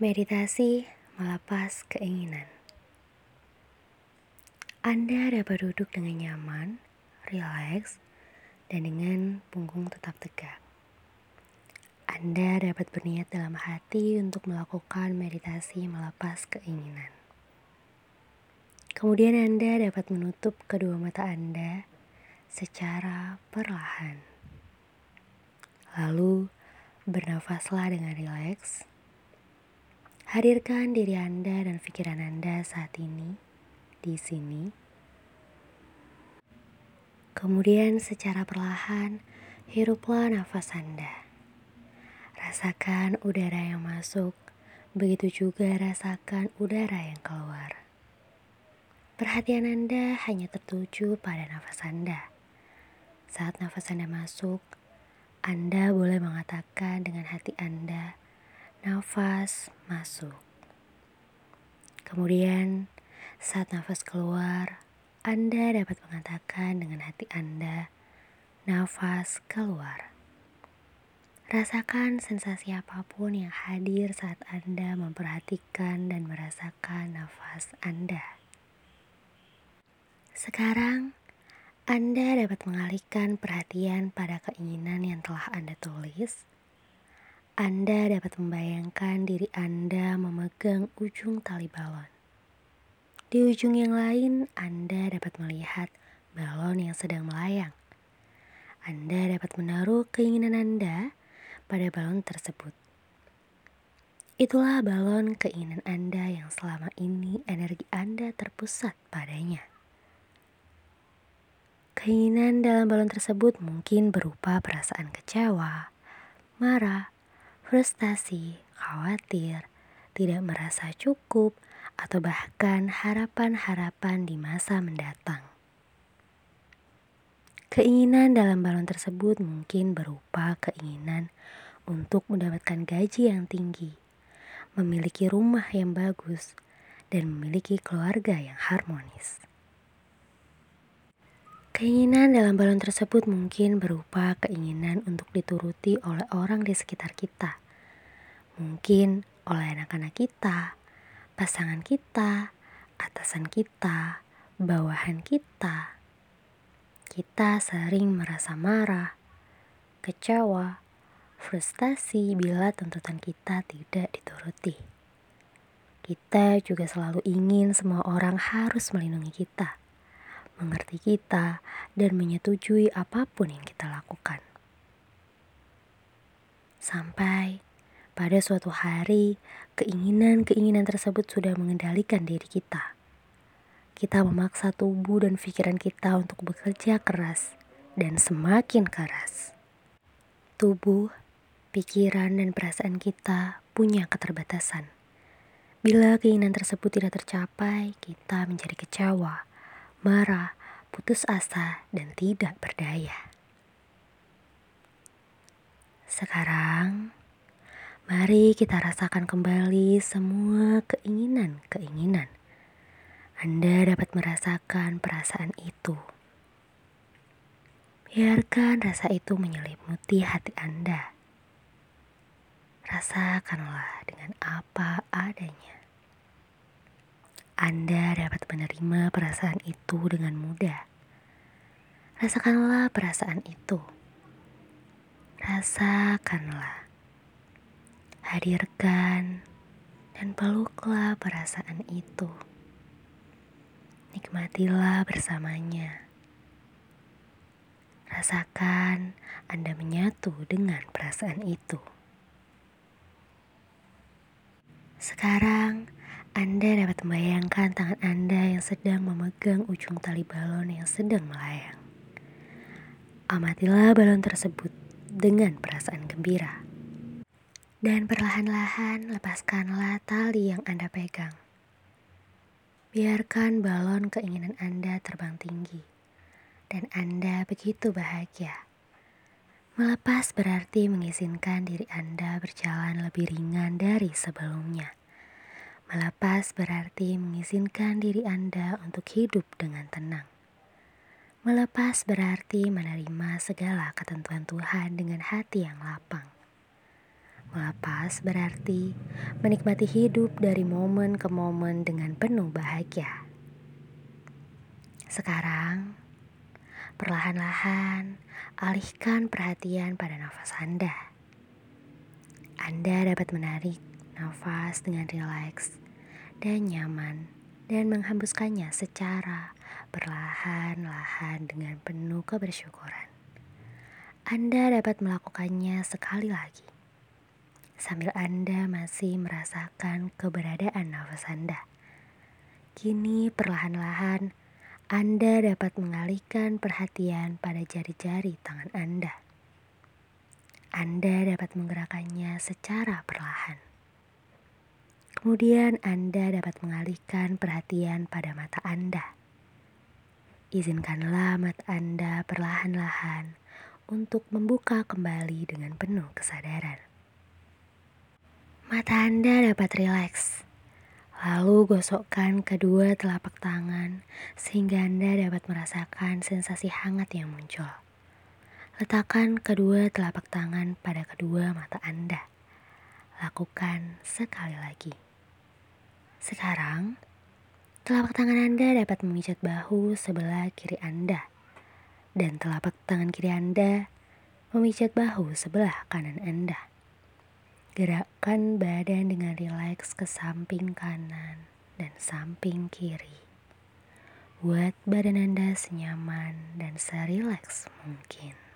Meditasi melepas keinginan. Anda dapat duduk dengan nyaman, rileks, dan dengan punggung tetap tegak. Anda dapat berniat dalam hati untuk melakukan meditasi melepas keinginan. Kemudian Anda dapat menutup kedua mata Anda secara perlahan. Lalu bernafaslah dengan rileks Hadirkan diri Anda dan pikiran Anda saat ini di sini. Kemudian secara perlahan hiruplah nafas Anda. Rasakan udara yang masuk, begitu juga rasakan udara yang keluar. Perhatian Anda hanya tertuju pada nafas Anda. Saat nafas Anda masuk, Anda boleh mengatakan dengan hati Anda, nafas masuk. Kemudian, saat nafas keluar, Anda dapat mengatakan dengan hati Anda, nafas keluar. Rasakan sensasi apa pun yang hadir saat Anda memperhatikan dan merasakan nafas Anda. Sekarang, Anda dapat mengalihkan perhatian pada keinginan yang telah Anda tulis anda dapat membayangkan diri Anda memegang ujung tali balon. Di ujung yang lain, Anda dapat melihat balon yang sedang melayang. Anda dapat menaruh keinginan Anda pada balon tersebut. Itulah balon keinginan Anda yang selama ini energi Anda terpusat padanya. Keinginan dalam balon tersebut mungkin berupa perasaan kecewa, marah, frustasi, khawatir, tidak merasa cukup, atau bahkan harapan-harapan di masa mendatang. Keinginan dalam balon tersebut mungkin berupa keinginan untuk mendapatkan gaji yang tinggi, memiliki rumah yang bagus, dan memiliki keluarga yang harmonis. Keinginan dalam balon tersebut mungkin berupa keinginan untuk dituruti oleh orang di sekitar kita. Mungkin oleh anak-anak kita, pasangan kita, atasan kita, bawahan kita. Kita sering merasa marah, kecewa, frustasi bila tuntutan kita tidak dituruti. Kita juga selalu ingin semua orang harus melindungi kita mengerti kita, dan menyetujui apa pun yang kita lakukan. Sampai pada suatu hari, keinginan-keinginan tersebut sudah mengendalikan diri kita. Kita memaksa tubuh dan pikiran kita untuk bekerja keras dan semakin keras. Tubuh, pikiran, dan perasaan kita punya keterbatasan. Bila keinginan tersebut tidak tercapai, kita menjadi kecewa, marah, putus asa, dan tidak berdaya. Sekarang, mari kita rasakan kembali semua keinginan-keinginan. Anda dapat merasakan perasaan itu. Biarkan rasa itu menyelimuti hati Anda. Rasakanlah dengan apa adanya. Anda dapat menerima perasaan itu dengan mudah. Rasakanlah perasaan itu. Rasakanlah. Hadirkan dan peluklah perasaan itu. Nikmatilah bersamanya. Rasakan Anda menyatu dengan perasaan itu. Sekarang, anda dapat membayangkan tangan Anda yang sedang memegang ujung tali balon yang sedang melayang. Amatilah balon tersebut dengan perasaan gembira. Dan perlahan-lahan lepaskanlah tali yang Anda pegang. Biarkan balon keinginan Anda terbang tinggi. Dan Anda begitu bahagia. Melepas berarti mengizinkan diri Anda berjalan lebih ringan dari sebelumnya. Melepas berarti mengizinkan diri Anda untuk hidup dengan tenang. Melepas berarti menerima segala ketentuan Tuhan dengan hati yang lapang. Melepas berarti menikmati hidup dari momen ke momen dengan penuh bahagia. Sekarang, perlahan-lahan alihkan perhatian pada nafas Anda. Anda dapat menarik nafas dengan rileks dan nyaman dan menghembuskannya secara perlahan-lahan dengan penuh kebersyukuran. Anda dapat melakukannya sekali lagi sambil Anda masih merasakan keberadaan nafas Anda. Kini perlahan-lahan Anda dapat mengalihkan perhatian pada jari-jari tangan Anda. Anda dapat menggerakkannya secara perlahan. Kemudian Anda dapat mengalihkan perhatian pada mata Anda. Izinkanlah mata Anda perlahan-lahan untuk membuka kembali dengan penuh kesadaran. Mata Anda dapat rileks. Lalu gosokkan kedua telapak tangan sehingga Anda dapat merasakan sensasi hangat yang muncul. Letakkan kedua telapak tangan pada kedua mata Anda. Lakukan sekali lagi. Sekarang, telapak tangan Anda dapat memijat bahu sebelah kiri Anda. Dan telapak tangan kiri Anda memijat bahu sebelah kanan Anda. Gerakkan badan dengan rileks ke samping kanan dan samping kiri. Buat badan Anda senyaman dan serileks mungkin.